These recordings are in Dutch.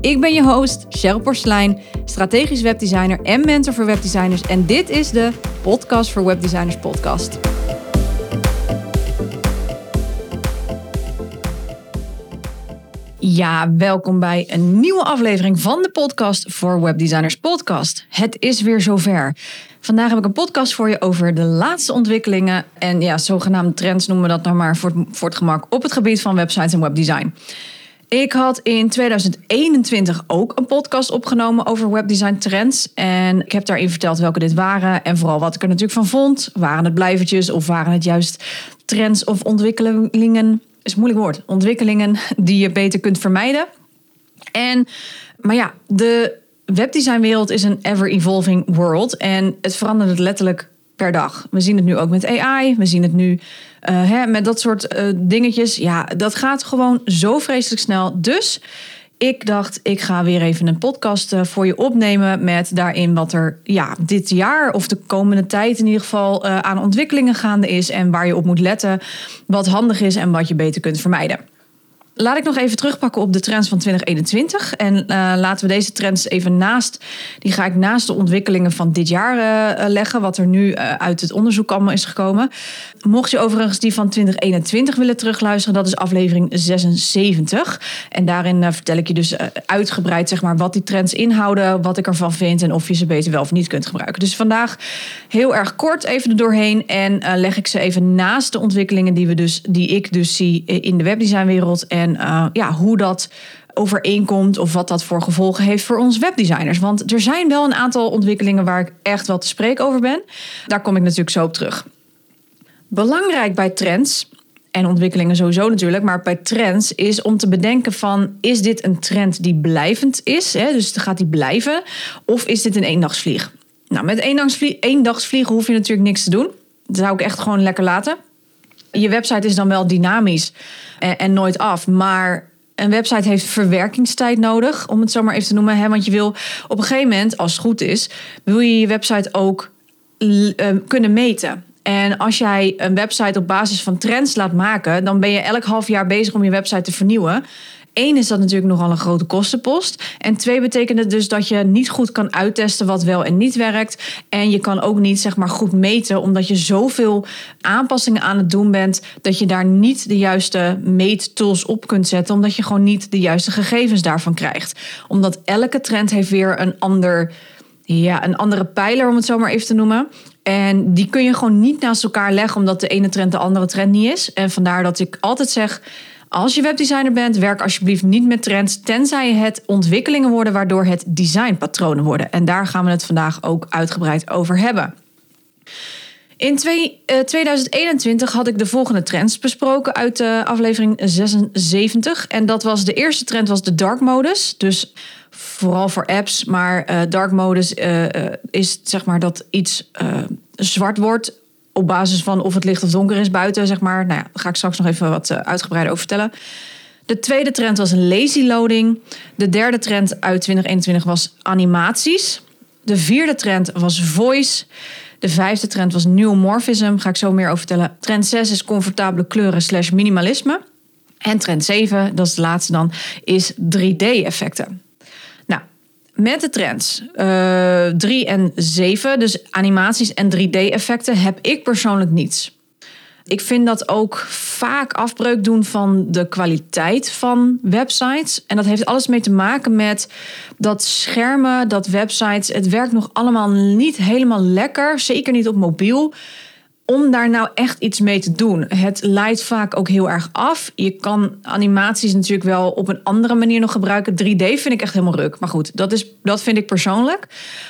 Ik ben je host, Cheryl Porslein, strategisch webdesigner en mentor voor webdesigners. En dit is de Podcast voor Webdesigners podcast. Ja, welkom bij een nieuwe aflevering van de podcast voor Webdesigners podcast. Het is weer zover. Vandaag heb ik een podcast voor je over de laatste ontwikkelingen en ja, zogenaamde trends noemen we dat nou maar voor, voor het gemak op het gebied van websites en webdesign. Ik had in 2021 ook een podcast opgenomen over webdesign trends. En ik heb daarin verteld welke dit waren. En vooral wat ik er natuurlijk van vond. Waren het blijvertjes of waren het juist trends of ontwikkelingen? Is een moeilijk woord. Ontwikkelingen die je beter kunt vermijden. En, maar ja, de webdesignwereld is een ever-evolving world. En het verandert letterlijk per dag. We zien het nu ook met AI. We zien het nu hè, met dat soort uh, dingetjes. Ja, dat gaat gewoon zo vreselijk snel. Dus ik dacht, ik ga weer even een podcast uh, voor je opnemen. Met daarin wat er ja, dit jaar of de komende tijd in ieder geval aan ontwikkelingen gaande is. En waar je op moet letten. Wat handig is en wat je beter kunt vermijden laat ik nog even terugpakken op de trends van 2021. En uh, laten we deze trends even naast. Die ga ik naast de ontwikkelingen van dit jaar uh, leggen. Wat er nu uit het onderzoek allemaal is gekomen. Mocht je overigens die van 2021 willen terugluisteren, dat is aflevering 76. En daarin vertel ik je dus uitgebreid zeg maar, wat die trends inhouden. Wat ik ervan vind en of je ze beter wel of niet kunt gebruiken. Dus vandaag heel erg kort even er doorheen. En leg ik ze even naast de ontwikkelingen die, we dus, die ik dus zie in de webdesignwereld. En en uh, ja, hoe dat overeenkomt of wat dat voor gevolgen heeft voor ons webdesigners. Want er zijn wel een aantal ontwikkelingen waar ik echt wel te spreken over ben. Daar kom ik natuurlijk zo op terug. Belangrijk bij trends en ontwikkelingen sowieso natuurlijk, maar bij trends is om te bedenken van is dit een trend die blijvend is, hè? dus gaat die blijven, of is dit een eendagsvlieg? Nou, met eendagsvliegen hoef je natuurlijk niks te doen. Dat zou ik echt gewoon lekker laten. Je website is dan wel dynamisch en, nooit af. Maar een website heeft verwerkingstijd nodig, om het zo maar even te noemen. Hè? Want je wil op een gegeven moment, als het goed is, wil je je website ook uh, kunnen meten. En als jij een website op basis van trends laat maken, dan ben je elk half jaar bezig om je website te vernieuwen. Eén is dat natuurlijk nogal een grote kostenpost. En twee betekent het dus dat je niet goed kan uittesten wat wel en niet werkt. En je kan ook niet zeg maar goed meten, omdat je zoveel aanpassingen aan het doen bent, dat je daar niet de juiste meettools op kunt zetten, omdat je gewoon niet de juiste gegevens daarvan krijgt. Omdat elke trend heeft weer een ander. Ja, een andere pijler, om het zo maar even te noemen. En die kun je gewoon niet naast elkaar leggen, omdat de ene trend de andere trend niet is. En vandaar dat ik altijd zeg: als je webdesigner bent, werk alsjeblieft niet met trends, tenzij het ontwikkelingen worden waardoor het designpatronen worden. En daar gaan we het vandaag ook uitgebreid over hebben. In 2021 eh, had ik de volgende trends besproken uit de aflevering 76. En dat was de eerste trend was de dark modus. Dus vooral voor apps. Maar uh, dark modus uh, is zeg maar dat iets zwart wordt op basis van of het licht of donker is buiten, zeg maar. Nou ja, daar ga ik straks nog even wat eh, uitgebreider over vertellen. De tweede trend was lazy loading. De derde trend uit 2021 was animaties. De vierde trend was voice. De vijfde trend was neomorphism. Ga ik zo meer over vertellen. Trend 6 is comfortabele kleuren slash minimalisme. En trend 7, dat is de laatste dan, is 3D-effecten met de trends uh, eh, 3 en 7, dus animaties en 3D-effecten, heb ik persoonlijk niets. Ik vind dat ook vaak afbreuk doen van de kwaliteit van websites. En dat heeft alles mee te maken met dat schermen, dat websites. Het werkt nog allemaal niet helemaal lekker. Zeker niet op mobiel om daar nou echt iets mee te doen. Het leidt vaak ook heel erg af. Je kan animaties natuurlijk wel op een andere manier nog gebruiken. 3D vind ik echt helemaal ruk. Maar goed, dat, is, dat vind ik persoonlijk.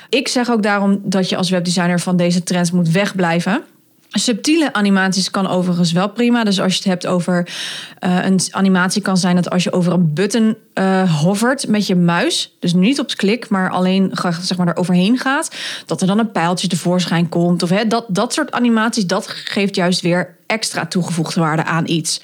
Ik zeg ook daarom dat je als webdesigner van deze trends moet wegblijven. Subtiele animaties kan overigens wel prima. Dus als je het hebt over uh, een animatie kan zijn dat als je over een button uh, hovert met je muis, dus niet op het klik, maar alleen zeg maar er overheen gaat, dat er dan een pijltje tevoorschijn komt. Of hè, dat, dat soort animaties, dat geeft juist weer extra toegevoegde waarde aan iets.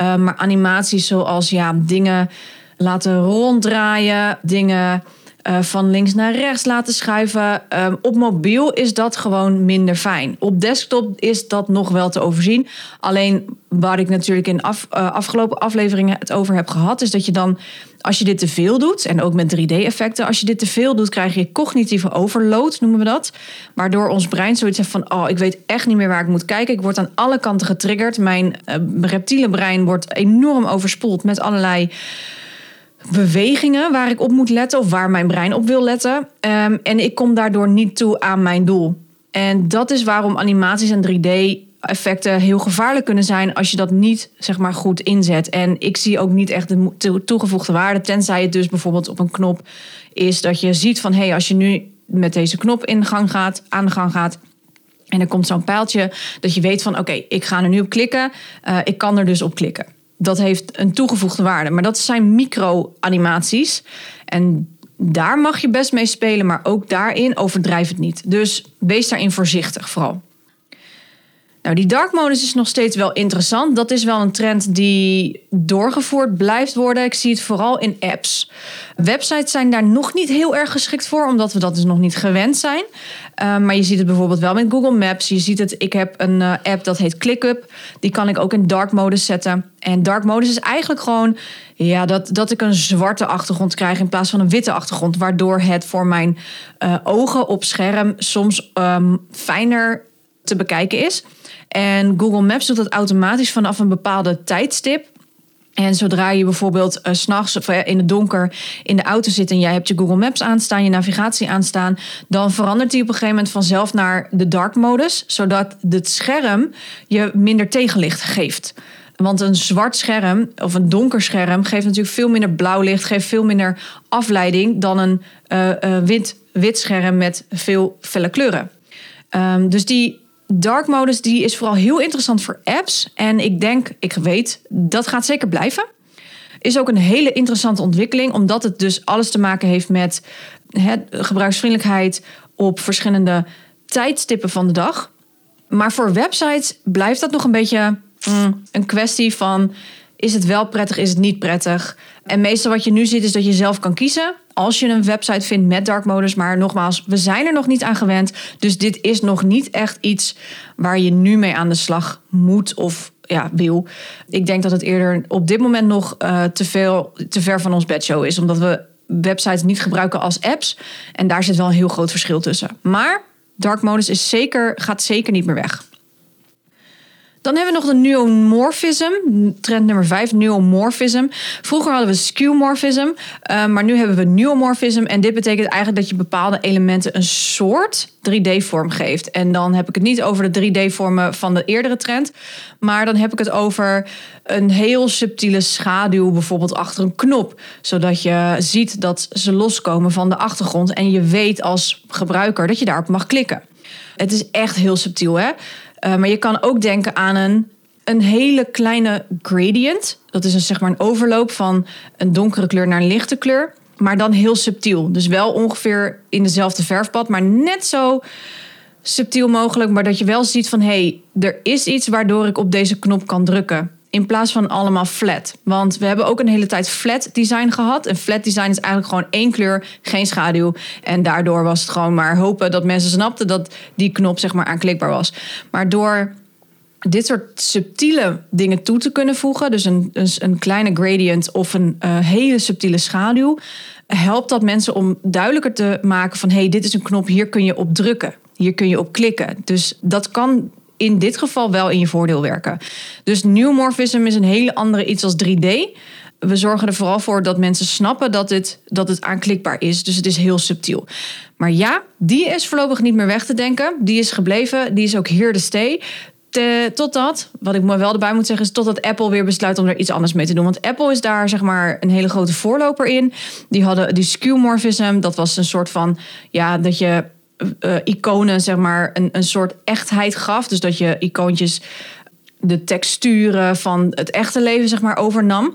Uh, maar animaties zoals ja, dingen laten ronddraaien, dingen uh, van links naar rechts laten schuiven. Um, op mobiel is dat gewoon minder fijn. Op desktop is dat nog wel te overzien. Alleen waar ik natuurlijk in af, uh, afgelopen afleveringen het over heb gehad, is dat je dan, als je dit te veel doet, en ook met 3D-effecten, als je dit te veel doet, krijg je cognitieve overload, noemen we dat. Waardoor ons brein zoiets heeft van: oh, ik weet echt niet meer waar ik moet kijken. Ik word aan alle kanten getriggerd. Mijn uh, reptiele brein wordt enorm overspoeld met allerlei bewegingen waar ik op moet letten of waar mijn brein op wil letten. Um, en ik kom daardoor niet toe aan mijn doel. En dat is waarom animaties en 3D-effecten heel gevaarlijk kunnen zijn als je dat niet zeg maar, goed inzet. En ik zie ook niet echt de toegevoegde waarde, tenzij het dus bijvoorbeeld op een knop is dat je ziet van hé, hey, als je nu met deze knop in gang gaat, aan de gang gaat. En er komt zo'n pijltje dat je weet van oké, ik ga er nu op klikken. Uh, ik kan er dus op klikken dat heeft een toegevoegde waarde. Maar dat zijn micro-animaties. En daar mag je best mee spelen, maar ook daarin overdrijf het niet. Dus wees daarin voorzichtig vooral. Nou, die dark modus is nog steeds wel interessant. Dat is wel een trend die doorgevoerd blijft worden. Ik zie het vooral in apps. Websites zijn daar nog niet heel erg geschikt voor, omdat we dat dus nog niet gewend zijn. Uh, maar je ziet het bijvoorbeeld wel met Google Maps. Je ziet het, ik heb een uh, app dat heet ClickUp. Die kan ik ook in dark modus zetten. En dark modus is eigenlijk gewoon ja, dat, dat ik een zwarte achtergrond krijg in plaats van een witte achtergrond. Waardoor het voor mijn uh, ogen op scherm soms um, fijner te bekijken is. En Google Maps doet dat automatisch vanaf een bepaalde tijdstip. En zodra je bijvoorbeeld uh, s'nachts of in het donker in de auto zit en jij hebt je Google Maps aanstaan, je navigatie aanstaan, dan verandert die op een gegeven moment vanzelf naar de dark modus, zodat het scherm je minder tegenlicht geeft. Want een zwart scherm of een donker scherm geeft natuurlijk veel minder blauw licht, geeft veel minder afleiding dan een uh, wit, wit scherm met veel felle kleuren. Um, dus die dark modus die is vooral heel interessant voor apps. En ik denk, ik weet, dat gaat zeker blijven. Is ook een hele interessante ontwikkeling, omdat het dus alles te maken heeft met gebruiksvriendelijkheid op verschillende tijdstippen van de dag. Maar voor websites blijft dat nog een beetje mm, een kwestie van: is het wel prettig, is het niet prettig? En meestal wat je nu ziet is dat je zelf kan kiezen als je een website vindt met dark modus. Maar nogmaals, we zijn er nog niet aan gewend. Dus dit is nog niet echt iets waar je nu mee aan de slag moet of ja, wil. Ik denk dat het eerder op dit moment nog uh, te, veel, te ver van ons bedshow is. Omdat we websites niet gebruiken als apps. En daar zit wel een heel groot verschil tussen. Maar dark modus is zeker, gaat zeker niet meer weg. Dan hebben we nog de neomorphism, trend nummer 5, neomorphism. Vroeger hadden we skeuomorphism, uh, maar nu hebben we neomorphism. En dit betekent eigenlijk dat je bepaalde elementen een soort 3D-vorm geeft. En dan heb ik het niet over de 3D-vormen van de eerdere trend, maar dan heb ik het over een heel subtiele schaduw, bijvoorbeeld achter een knop, zodat je ziet dat ze loskomen van de achtergrond en je weet als gebruiker dat je daarop mag klikken. Het is echt heel subtiel, hè? Uh, maar je kan ook denken aan een, een hele kleine gradient. Dat is een, zeg maar een overloop van een donkere kleur naar een lichte kleur. Maar dan heel subtiel. Dus wel ongeveer in dezelfde verfpad, maar net zo subtiel mogelijk. Maar dat je wel ziet van hé, hey, er is iets waardoor ik op deze knop kan drukken. In plaats van allemaal flat. Want we hebben ook een hele tijd flat design gehad. En flat design is eigenlijk gewoon één kleur, geen schaduw. En daardoor was het gewoon maar hopen dat mensen snapten dat die knop zeg maar aanklikbaar was. Maar door dit soort subtiele dingen toe te kunnen voegen, dus een, dus een kleine gradient of een uh, hele subtiele schaduw, helpt dat mensen om duidelijker te maken van hé, hey, dit is een knop, hier kun je op drukken. Hier kun je op klikken. Dus dat kan in dit geval wel in je voordeel werken. Dus neomorphism is een hele andere iets als 3D. We zorgen er vooral voor dat mensen snappen dat het, dat het aanklikbaar is. Dus het is heel subtiel. Maar ja, die is voorlopig niet meer weg te denken. Die is gebleven. Die is ook here to stay. Totdat, wat ik maar wel erbij moet zeggen, is totdat Apple weer besluit om er iets anders mee te doen. Want Apple is daar zeg maar een hele grote voorloper in. Die hadden die skeuomorphism, dat was een soort van, ja, dat je uh, iconen, zeg maar, een, een soort echtheid gaf. Dus dat je icoontjes de texturen van het echte leven, zeg maar, overnam.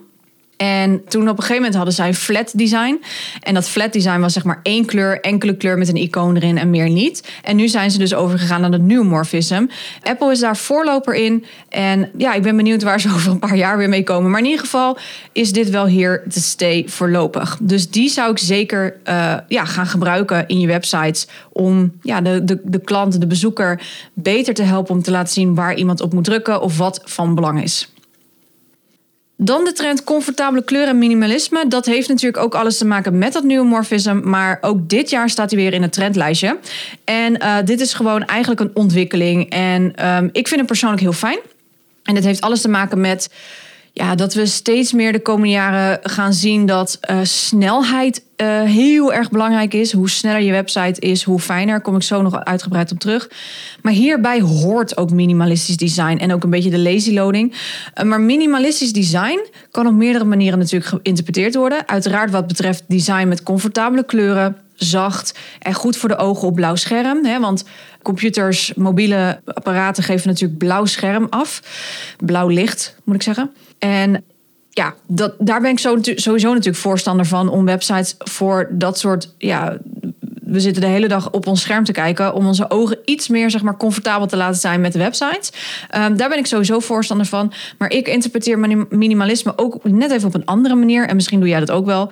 En toen op een gegeven moment hadden zij flat design. En dat flat design was zeg maar één kleur, enkele kleur met een icoon erin en meer niet. En nu zijn ze dus overgegaan naar het neumorphism. Apple is daar voorloper in. En ja, ik ben benieuwd waar ze over een paar jaar weer mee komen. Maar in ieder geval is dit wel hier te stay voorlopig. Dus die zou ik zeker uh, ja, gaan gebruiken in je websites. Om ja, de, de, de klant, de bezoeker beter te helpen om te laten zien waar iemand op moet drukken of wat van belang is. Dan de trend comfortabele kleur en minimalisme. Dat heeft natuurlijk ook alles te maken met dat nieuwe. Maar ook dit jaar staat hij weer in het trendlijstje. En uh, dit is gewoon eigenlijk een ontwikkeling. En um, ik vind hem persoonlijk heel fijn. En het heeft alles te maken met ja, dat we steeds meer de komende jaren gaan zien dat uh, snelheid uh, heel erg belangrijk is. Hoe sneller je website is, hoe fijner. Kom ik zo nog uitgebreid op terug. Maar hierbij hoort ook minimalistisch design en ook een beetje de lazy loading. Uh, maar minimalistisch design kan op meerdere manieren natuurlijk geïnterpreteerd worden. Uiteraard wat betreft design met comfortabele kleuren, zacht en goed voor de ogen op blauw scherm. Hè, want computers, mobiele apparaten geven natuurlijk blauw scherm af. Blauw licht, moet ik zeggen. En ja, dat, daar ben ik sowieso natuurlijk voorstander van om websites voor dat soort. Ja, we zitten de hele dag op ons scherm te kijken om onze ogen iets meer zeg maar, comfortabel te laten zijn met de websites. Um, daar ben ik sowieso voorstander van. Maar ik interpreteer minimalisme ook net even op een andere manier. En misschien doe jij dat ook wel.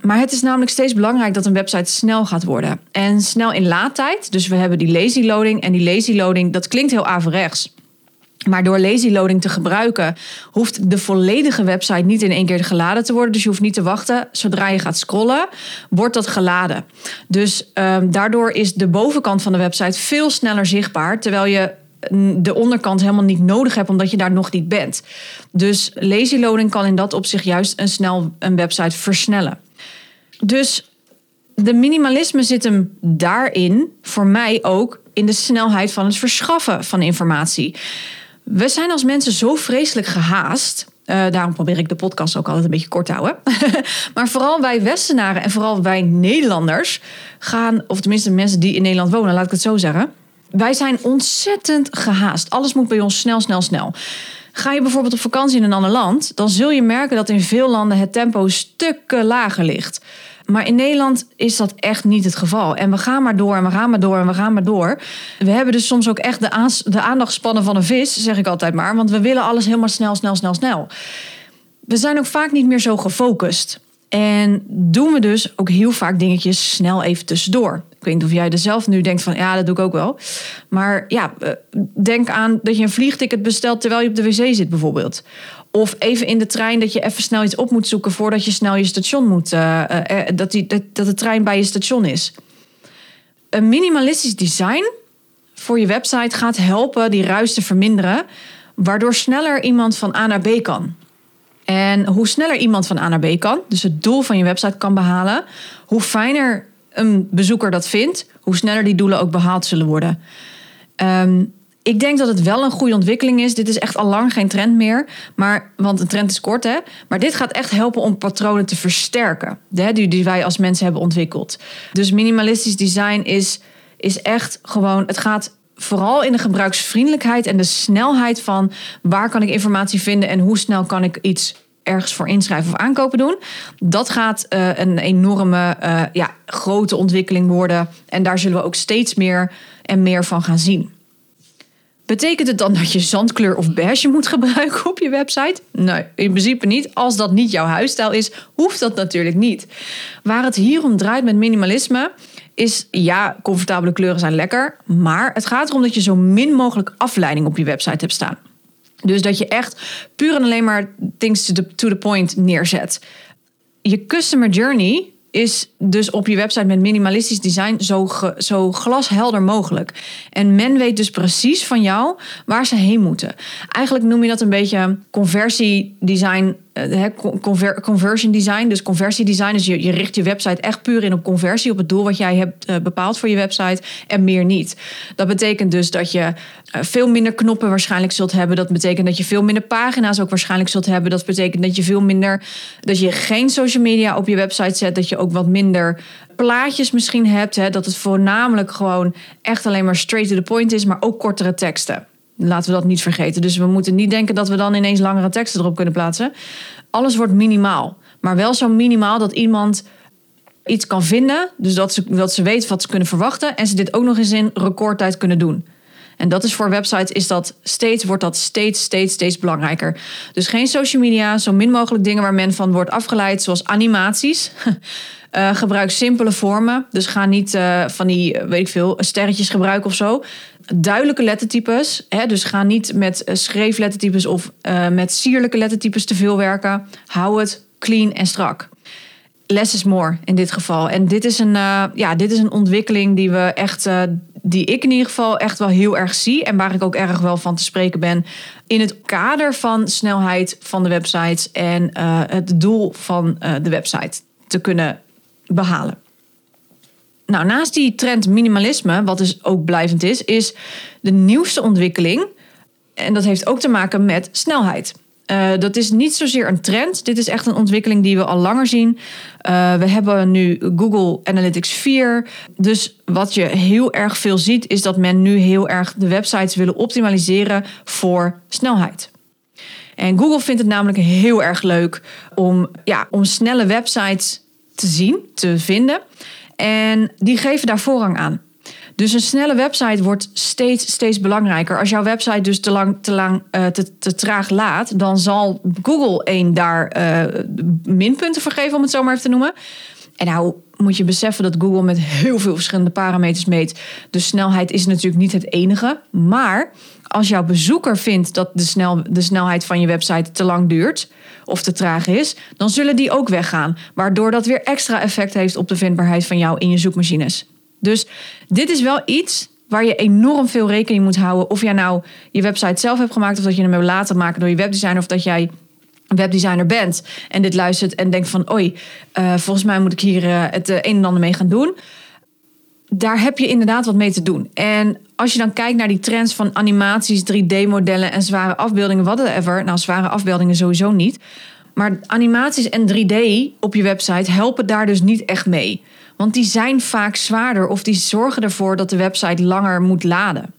Maar het is namelijk steeds belangrijk dat een website snel gaat worden. En snel in laadtijd. Dus we hebben die lazy loading. En die lazy loading, dat klinkt heel averechts. Maar door lazy loading te gebruiken, hoeft de volledige website niet in één keer geladen te worden. Dus je hoeft niet te wachten. Zodra je gaat scrollen, wordt dat geladen. Dus um, daardoor is de bovenkant van de website veel sneller zichtbaar. Terwijl je de onderkant helemaal niet nodig hebt, omdat je daar nog niet bent. Dus lazy loading kan in dat opzicht juist een snel een website versnellen. Dus de minimalisme zit hem daarin, voor mij ook, in de snelheid van het verschaffen van informatie. We zijn als mensen zo vreselijk gehaast. Uh, daarom probeer ik de podcast ook altijd een beetje kort te houden. maar vooral wij Westenaren en vooral wij Nederlanders gaan, of tenminste mensen die in Nederland wonen, laat ik het zo zeggen. Wij zijn ontzettend gehaast. Alles moet bij ons snel, snel, snel. Ga je bijvoorbeeld op vakantie in een ander land, dan zul je merken dat in veel landen het tempo stukken lager ligt. Maar in Nederland is dat echt niet het geval. En we gaan maar door en we gaan maar door en we gaan maar door. We hebben dus soms ook echt de, de aandachtspannen van een vis, zeg ik altijd maar. Want we willen alles helemaal snel, snel, snel, snel. We zijn ook vaak niet meer zo gefocust. En doen we dus ook heel vaak dingetjes snel even tussendoor. Ik weet niet of jij er zelf nu denkt van ja, dat doe ik ook wel. Maar ja, eh, denk aan dat je een vliegticket bestelt terwijl je op de wc zit bijvoorbeeld. Of even in de trein dat je even snel iets op moet zoeken voordat je snel je station moet. Uh, uh, dat, die, dat, dat de trein bij je station is. Een minimalistisch design voor je website gaat helpen die ruis te verminderen, waardoor sneller iemand van A naar B kan. En hoe sneller iemand van A naar B kan, dus het doel van je website kan behalen, hoe fijner een bezoeker dat vindt, hoe sneller die doelen ook behaald zullen worden. Um, ik denk dat het wel een goede ontwikkeling is. Dit is echt al lang geen trend meer. Maar, want een trend is kort, hè? Maar dit gaat echt helpen om patronen te versterken. Hè, die, die wij als mensen hebben ontwikkeld. Dus minimalistisch design is, is echt gewoon. Het gaat vooral in de gebruiksvriendelijkheid en de snelheid van waar kan ik informatie vinden en hoe snel kan ik iets ergens voor inschrijven of aankopen doen. Dat gaat uh, een enorme, uh, ja, grote ontwikkeling worden. En daar zullen we ook steeds meer en meer van gaan zien. Betekent het dan dat je zandkleur of beige moet gebruiken op je website? Nee, in principe niet. Als dat niet jouw huisstijl is, hoeft dat natuurlijk niet. Waar het hier om draait met minimalisme is ja, comfortabele kleuren zijn lekker, maar het gaat erom dat je zo min mogelijk afleiding op je website hebt staan. Dus dat je echt puur en alleen maar things to the, point neerzet. Je customer journey is dus op je website met minimalistisch design zo, zo glashelder mogelijk. En men weet dus precies van jou waar ze heen moeten. Eigenlijk noem je dat een beetje conversiedesign uh, conver conversion design, dus conversiedesign. Dus je, je richt je website echt puur in op conversie, op het doel wat jij hebt uh, bepaald voor je website en meer niet. Dat betekent dus dat je veel minder knoppen waarschijnlijk zult hebben. Dat betekent dat je veel minder pagina's ook waarschijnlijk zult hebben. Dat betekent dat je veel minder, dat je geen social media op je website zet, dat je ook wat minder plaatjes misschien hebt. Dat het voornamelijk gewoon echt alleen maar straight to the point is, maar ook kortere teksten. Laten we dat niet vergeten. Dus we moeten niet denken dat we dan ineens langere teksten erop kunnen plaatsen. Alles wordt minimaal. Maar wel zo minimaal dat iemand iets kan vinden. Dus dat ze, dat ze weet wat ze kunnen verwachten. En ze dit ook nog eens in recordtijd kunnen doen. En dat is voor websites is dat steeds, wordt dat steeds, steeds, steeds belangrijker. Dus geen social media, zo min mogelijk dingen waar men van wordt afgeleid, zoals animaties. Uh, gebruik simpele vormen. Dus ga niet uh, van die, weet ik veel, sterretjes gebruiken of zo. Duidelijke lettertypes. Hè? Dus ga niet met schreeflettertypes of met sierlijke lettertypes te veel werken. Hou het clean en strak. Less is more in dit geval. En dit is een, ja, dit is een ontwikkeling die we echt die ik in ieder geval echt wel heel erg zie en waar ik ook erg wel van te spreken ben in het kader van snelheid van de websites en uh, het doel van uh, de website te kunnen behalen. Nou, naast die trend minimalisme, wat dus ook blijvend is, is de nieuwste ontwikkeling, en dat heeft ook te maken met snelheid. Uh, dat is niet zozeer een trend. Dit is echt een ontwikkeling die we al langer zien. Uh, we hebben nu Google Analytics 4. Dus wat je heel erg veel ziet, is dat men nu heel erg de websites willen optimaliseren voor snelheid. En Google vindt het namelijk heel erg leuk om, ja, om snelle websites te zien, te vinden. En die geven daar voorrang aan. Dus een snelle website wordt steeds, steeds belangrijker. Als jouw website dus te, lang, te, lang, uh, te, te traag laat, dan zal Google één daar uh, minpunten voor geven, om het zo maar even te noemen. En nou moet je beseffen dat Google met heel veel verschillende parameters meet. Dus snelheid is natuurlijk niet het enige. Maar als jouw bezoeker vindt dat de, snel, de snelheid van je website te lang duurt of te traag is, dan zullen die ook weggaan. Waardoor dat weer extra effect heeft op de vindbaarheid van jou in je zoekmachines. Dus dit is wel iets waar je enorm veel rekening moet houden. Of jij nou je website zelf hebt gemaakt, of dat je hem hebt laten maken door je webdesigner, of dat jij webdesigner bent en dit luistert en denkt van, oei, uh, volgens mij moet ik hier uh, het uh, een en ander mee gaan doen. Daar heb je inderdaad wat mee te doen. En als je dan kijkt naar die trends van animaties, 3D-modellen en zware afbeeldingen, whatever. Nou, zware afbeeldingen sowieso niet. Maar animaties en 3D op je website helpen daar dus niet echt mee. Want die zijn vaak zwaarder of die zorgen ervoor dat de website langer moet laden.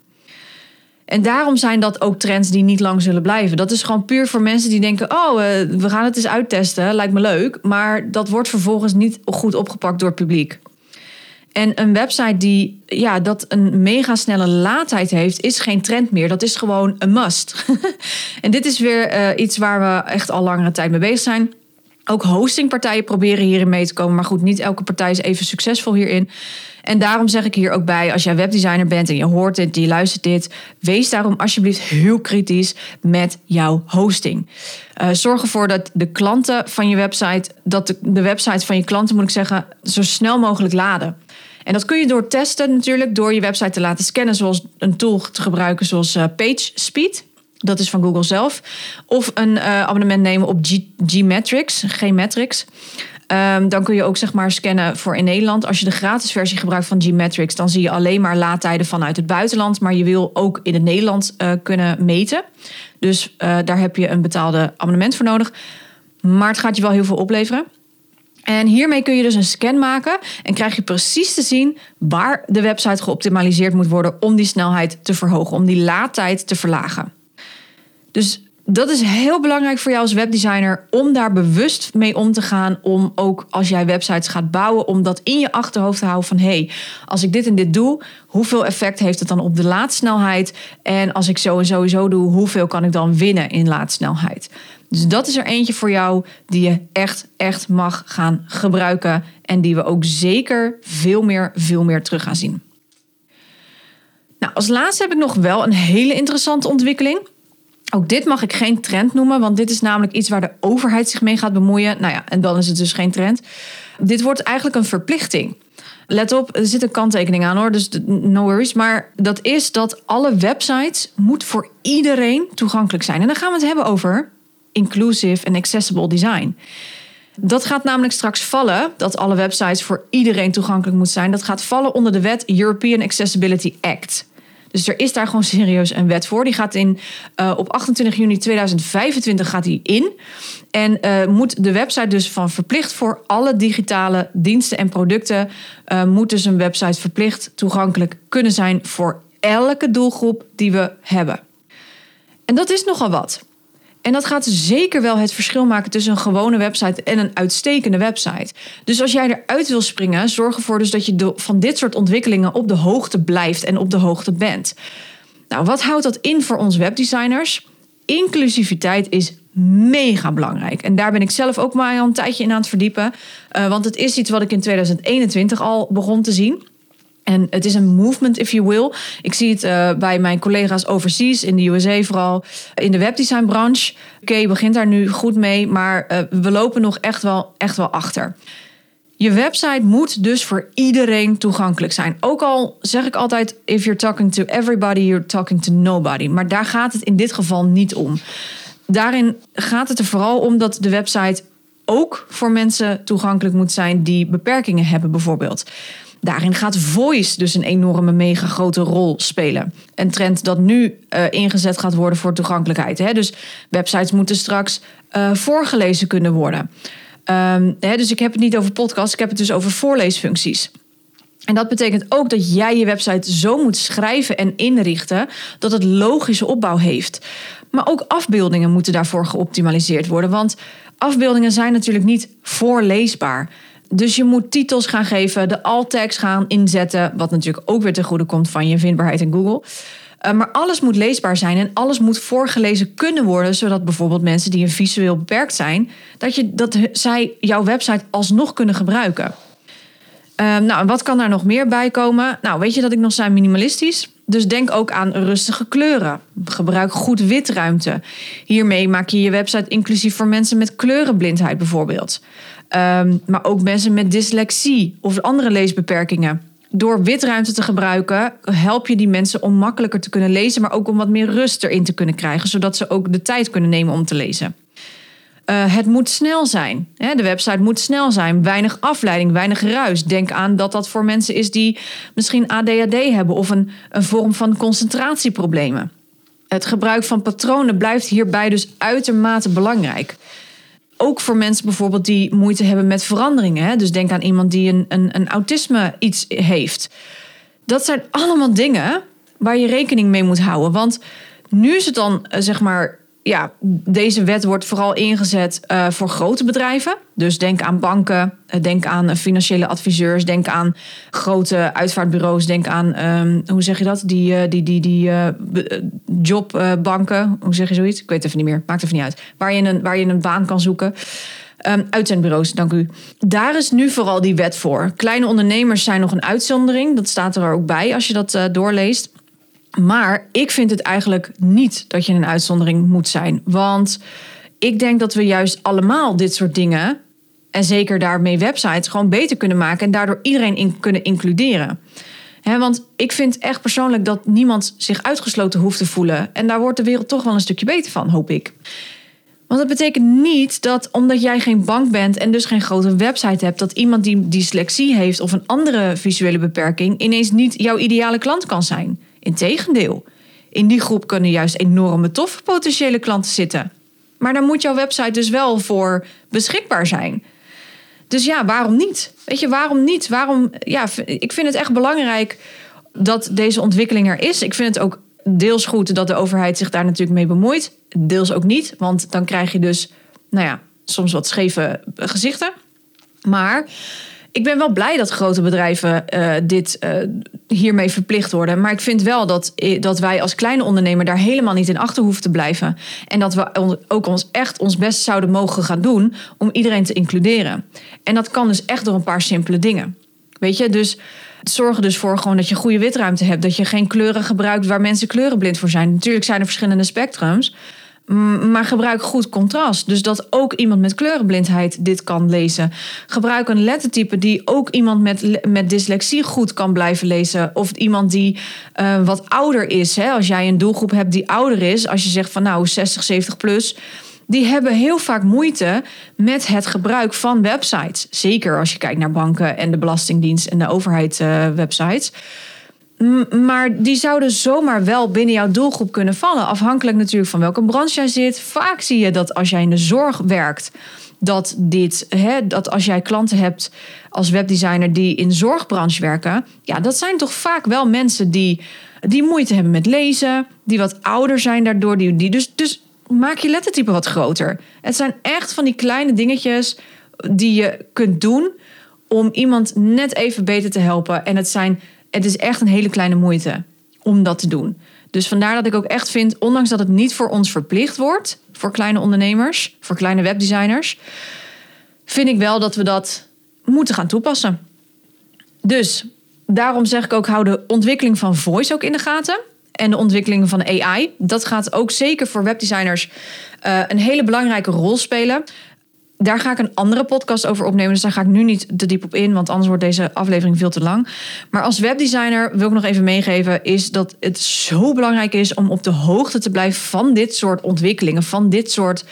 En daarom zijn dat ook trends die niet lang zullen blijven. Dat is gewoon puur voor mensen die denken: oh, eh, we gaan het eens uittesten, lijkt me leuk. Maar dat wordt vervolgens niet goed opgepakt door het publiek. En een website die ja, dat een mega snelle laadtijd heeft, is geen trend meer. Dat is gewoon een must. en dit is weer uh, iets waar we echt al langere tijd mee bezig zijn. Ook hostingpartijen proberen hierin mee te komen. Maar goed, niet elke partij is even succesvol hierin. En daarom zeg ik hier ook bij, als jij webdesigner bent en je hoort dit, je luistert dit, wees daarom alsjeblieft heel kritisch met jouw hosting. Uh, zorg ervoor dat de klanten van je website, dat de, de website van je klanten, moet ik zeggen, zo snel mogelijk laden. En dat kun je door testen natuurlijk, door je website te laten scannen, zoals een tool te gebruiken zoals uh, PageSpeed. Dat is van Google zelf. Of een uh, abonnement nemen op G-Metrics, G-Metrics. Um, dan kun je ook zeg maar scannen voor in Nederland. Als je de gratis versie gebruikt van G-Metrics, dan zie je alleen maar laadtijden vanuit het buitenland. Maar je wil ook in het Nederland uh, kunnen meten. Dus uh, daar heb je een betaalde abonnement voor nodig. Maar het gaat je wel heel veel opleveren. En hiermee kun je dus een scan maken en krijg je precies te zien waar de website geoptimaliseerd moet worden om die snelheid te verhogen, om die laadtijd te verlagen. Dus dat is heel belangrijk voor jou als webdesigner om daar bewust mee om te gaan. Om ook als jij websites gaat bouwen, om dat in je achterhoofd te houden van hé, hey, als ik dit en dit doe, hoeveel effect heeft het dan op de laadsnelheid? En als ik zo en sowieso doe, hoeveel kan ik dan winnen in laadsnelheid? Dus dat is er eentje voor jou die je echt, echt mag gaan gebruiken. En die we ook zeker veel meer, veel meer terug gaan zien. Nou, als laatste heb ik nog wel een hele interessante ontwikkeling. Ook dit mag ik geen trend noemen, want dit is namelijk iets waar de overheid zich mee gaat bemoeien. Nou ja, en dan is het dus geen trend. Dit wordt eigenlijk een verplichting. Let op, er zit een kanttekening aan hoor, dus no worries. Maar dat is dat alle websites moet voor iedereen toegankelijk zijn. En dan gaan we het hebben over inclusive en accessible design. Dat gaat namelijk straks vallen, dat alle websites voor iedereen toegankelijk moeten zijn. Dat gaat vallen onder de wet European Accessibility Act. Dus er is daar gewoon serieus een wet voor. Die gaat in, uh, op 28 juni 2025 gaat die in. En uh, moet de website dus van verplicht voor alle digitale diensten en producten... Uh, moet dus een website verplicht toegankelijk kunnen zijn... voor elke doelgroep die we hebben. En dat is nogal wat. En dat gaat zeker wel het verschil maken tussen een gewone website en een uitstekende website. Dus als jij eruit wil springen, zorg ervoor dus dat je van dit soort ontwikkelingen op de hoogte blijft en op de hoogte bent. Nou, wat houdt dat in voor ons webdesigners? Inclusiviteit is mega belangrijk. En daar ben ik zelf ook maar een tijdje in aan het verdiepen. Uh, want het is iets wat ik in 2021 al begon te zien. En het is een movement, if you will. Ik zie het uh, bij mijn collega's overseas, in de USA vooral, in de webdesignbranche. Oké, okay, begint daar nu goed mee, maar uh, we lopen nog echt wel, echt wel achter. Je website moet dus voor iedereen toegankelijk zijn. Ook al zeg ik altijd: if you're talking to everybody, you're talking to nobody. Maar daar gaat het in dit geval niet om. Daarin gaat het er vooral om dat de website ook voor mensen toegankelijk moet zijn die beperkingen hebben, bijvoorbeeld. Daarin gaat voice dus een enorme, mega grote rol spelen. Een trend dat nu uh, ingezet gaat worden voor toegankelijkheid. Hè? Dus websites moeten straks uh, voorgelezen kunnen worden. Um, hè, dus ik heb het niet over podcasts, ik heb het dus over voorleesfuncties. En dat betekent ook dat jij je website zo moet schrijven en inrichten dat het logische opbouw heeft. Maar ook afbeeldingen moeten daarvoor geoptimaliseerd worden. Want afbeeldingen zijn natuurlijk niet voorleesbaar. Dus je moet titels gaan geven, de alt-tags gaan inzetten, wat natuurlijk ook weer ten goede komt van je vindbaarheid in Google. Uh, maar alles moet leesbaar zijn en alles moet voorgelezen kunnen worden, zodat bijvoorbeeld mensen die een visueel beperkt zijn, dat, je, dat zij jouw website alsnog kunnen gebruiken. Uh, nou, wat kan daar nog meer bij komen? Nou, weet je dat ik nog zei minimalistisch? Dus denk ook aan rustige kleuren. Gebruik goed witruimte. Hiermee maak je je website inclusief voor mensen met kleurenblindheid bijvoorbeeld. Um, maar ook mensen met dyslexie of andere leesbeperkingen. Door witruimte te gebruiken, help je die mensen om makkelijker te kunnen lezen, maar ook om wat meer rust erin te kunnen krijgen, zodat ze ook de tijd kunnen nemen om te lezen. Uh, het moet snel zijn. De website moet snel zijn. Weinig afleiding, weinig ruis. Denk aan dat dat voor mensen is die misschien ADHD hebben of een, een vorm van concentratieproblemen. Het gebruik van patronen blijft hierbij dus uitermate belangrijk ook voor mensen bijvoorbeeld die moeite hebben met veranderingen. Hè? Dus denk aan iemand die een, een, een autisme iets heeft. Dat zijn allemaal dingen waar je rekening mee moet houden. Want nu is het dan, eh, zeg maar, ja, deze wet wordt vooral ingezet uh, voor grote bedrijven. Dus denk aan banken, uh, denk aan financiële adviseurs, denk aan grote uitvaartbureaus, denk aan, um, hoe zeg je dat? Die, uh, die, die, die jobbanken, hoe zeg je zoiets? Ik weet even niet meer, maakt even niet uit. Waar je een, waar je een baan kan zoeken. Um, uitzendbureaus, dank u. Daar is nu vooral die wet voor. Kleine ondernemers zijn nog een uitzondering. Dat staat er ook bij als je dat doorleest. Maar ik vind het eigenlijk niet dat je een uitzondering moet zijn. Want ik denk dat we juist allemaal dit soort dingen, en zeker daarmee websites, gewoon beter kunnen maken en daardoor iedereen in kunnen includeren. want ik vind echt persoonlijk dat niemand zich uitgesloten hoeft te voelen. En daar wordt de wereld toch wel een stukje beter van, hoop ik. Want dat betekent niet dat omdat jij geen bank bent en dus geen grote website hebt, dat iemand die dyslexie heeft of een andere visuele beperking ineens niet jouw ideale klant kan zijn. Integendeel, in die groep kunnen juist enorme toffe potentiële klanten zitten. Maar dan moet jouw website dus wel voor beschikbaar zijn. Dus ja, waarom niet? Weet je, waarom niet? Waarom, ja, ik vind het echt belangrijk dat deze ontwikkeling er is. Ik vind het ook deels goed dat de overheid zich daar natuurlijk mee bemoeit. Deels ook niet, want dan krijg je dus, nou ja, soms wat scheve gezichten. Maar ik ben wel blij dat grote bedrijven uh, dit uh, hiermee verplicht worden. Maar ik vind wel dat, eh, dat wij als kleine ondernemer daar helemaal niet in achter hoeven te blijven. En dat we ook ons echt ons best zouden mogen gaan doen om iedereen te includeren. En dat kan dus echt door een paar simpele dingen. Weet je, dus zorg er dus voor gewoon dat je goede witruimte hebt. Dat je geen kleuren gebruikt waar mensen kleurenblind voor zijn. Natuurlijk zijn er verschillende spectrums. Maar gebruik goed contrast. Dus dat ook iemand met kleurenblindheid dit kan lezen. Gebruik een lettertype die ook iemand met, met dyslexie goed kan blijven lezen. Of iemand die uh, wat ouder is. Hè? Als jij een doelgroep hebt die ouder is. Als je zegt van nou 60, 70 plus die hebben heel vaak moeite met het gebruik van websites. Zeker als je kijkt naar banken en de Belastingdienst en de overheidswebsites. Maar die zouden zomaar wel binnen jouw doelgroep kunnen vallen. Afhankelijk natuurlijk van welke branche jij zit. Vaak zie je dat als jij in de zorg werkt, dat dit, hè, dat als jij klanten hebt als webdesigner die in zorgbranche werken, ja, dat zijn toch vaak wel mensen die, die moeite hebben met lezen, die wat ouder zijn daardoor, die, die dus, dus maak je lettertype wat groter. Het zijn echt van die kleine dingetjes die je kunt doen om iemand net even beter te helpen. En het, zijn, het is echt een hele kleine moeite om dat te doen. Dus vandaar dat ik ook echt vind, ondanks dat het niet voor ons verplicht wordt, voor kleine ondernemers, voor kleine webdesigners, vind ik wel dat we dat moeten gaan toepassen. Dus daarom zeg ik ook, hou de ontwikkeling van voice ook in de gaten. En de ontwikkeling van AI. Dat gaat ook zeker voor webdesigners uh, een hele belangrijke rol spelen. Daar ga ik een andere podcast over opnemen. Dus daar ga ik nu niet te diep op in, want anders wordt deze aflevering veel te lang. Maar als webdesigner wil ik nog even meegeven, is dat het zo belangrijk is om op de hoogte te blijven van dit soort ontwikkelingen, van dit soort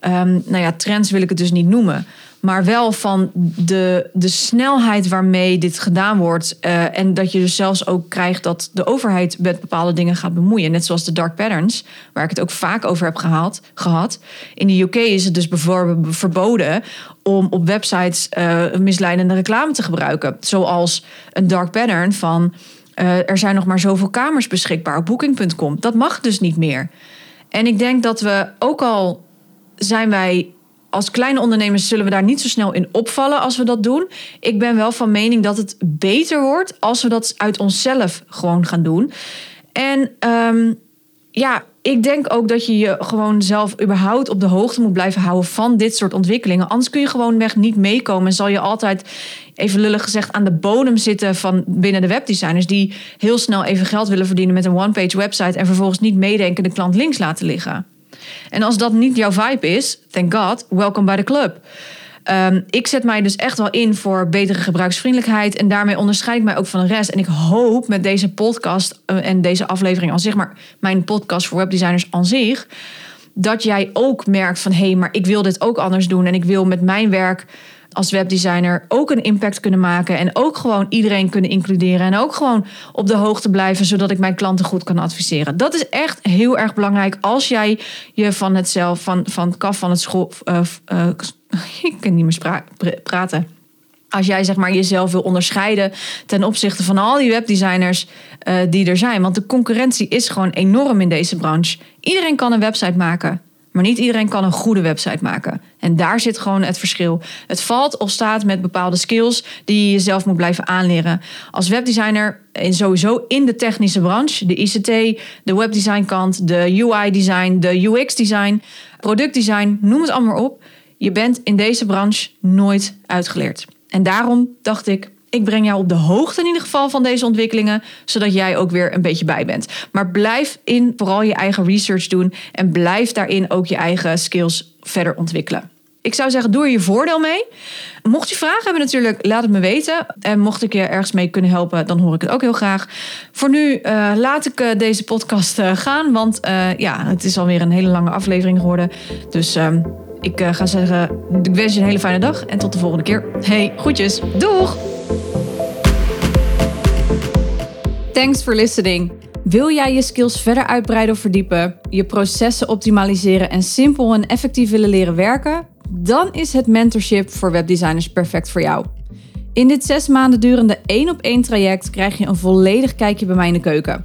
um, nou ja, trends wil ik het dus niet noemen maar wel van de, de snelheid waarmee dit gedaan wordt. Uh, en dat je dus zelfs ook krijgt dat de overheid met bepaalde dingen gaat bemoeien. Net zoals de dark patterns, waar ik het ook vaak over heb gehad. In de UK is het dus bijvoorbeeld verboden om op websites uh, misleidende reclame te gebruiken. Zoals een dark pattern van uh, er zijn nog maar zoveel kamers beschikbaar op booking.com. Dat mag dus niet meer. En ik denk dat we ook al zijn wij als kleine ondernemers zullen we daar niet zo snel in opvallen als we dat doen. Ik ben wel van mening dat het beter wordt als we dat uit onszelf gewoon gaan doen. En um, ja, ik denk ook dat je je gewoon zelf überhaupt op de hoogte moet blijven houden van dit soort ontwikkelingen. Anders kun je gewoon weg niet meekomen en zal je altijd, even lullig gezegd, aan de bodem zitten van binnen de webdesigners die heel snel even geld willen verdienen met een one-page website en vervolgens niet meedenken de klant links laten liggen. En als dat niet jouw vibe is, thank God, welcome by the club. Um, ik zet mij dus echt wel in voor betere gebruiksvriendelijkheid. En daarmee onderscheid ik mij ook van de rest. En ik hoop met deze podcast uh, en deze aflevering aan zich, maar mijn podcast voor webdesigners aan zich, dat jij ook merkt van hé, hey, maar ik wil dit ook anders doen. En ik wil met mijn werk als webdesigner ook een impact kunnen maken. En ook gewoon iedereen kunnen includeren. En ook gewoon op de hoogte blijven, zodat ik mijn klanten goed kan adviseren. Dat is echt heel erg belangrijk als jij je van het zelf, van, van het kaf van het school. Uh, uh, ik kan niet meer praten. Als jij zeg maar jezelf wil onderscheiden ten opzichte van al die webdesigners uh, die er zijn. Want de concurrentie is gewoon enorm in deze branche. Iedereen kan een website maken. Maar niet iedereen kan een goede website maken. En daar zit gewoon het verschil. Het valt of staat met bepaalde skills die je jezelf moet blijven aanleren. Als webdesigner en sowieso in de technische branche, de ICT, de webdesign kant, de UI design, de UX design, productdesign, noem het allemaal op. Je bent in deze branche nooit uitgeleerd. En daarom dacht ik, ik breng jou op de hoogte in ieder geval van deze ontwikkelingen, zodat jij ook weer een beetje bij bent. Maar blijf in vooral je eigen research doen en blijf daarin ook je eigen skills verder ontwikkelen. Ik zou zeggen, doe er je voordeel mee. Mocht je vragen hebben natuurlijk, laat het me weten. En mocht ik je ergens mee kunnen helpen, dan hoor ik het ook heel graag. Voor nu uh, laat ik uh, deze podcast uh, gaan, want ja, het is alweer een hele lange aflevering geworden. Dus ik ga zeggen, ik wens je een hele fijne dag en tot de volgende keer. Hey, groetjes. Doeg! Thanks for listening. Wil jij je skills verder uitbreiden of verdiepen, je processen optimaliseren en simpel en effectief willen leren werken? Dan is het mentorship voor webdesigners perfect voor jou. In dit zes maanden durende één op één traject krijg je een volledig kijkje bij mij in de keuken.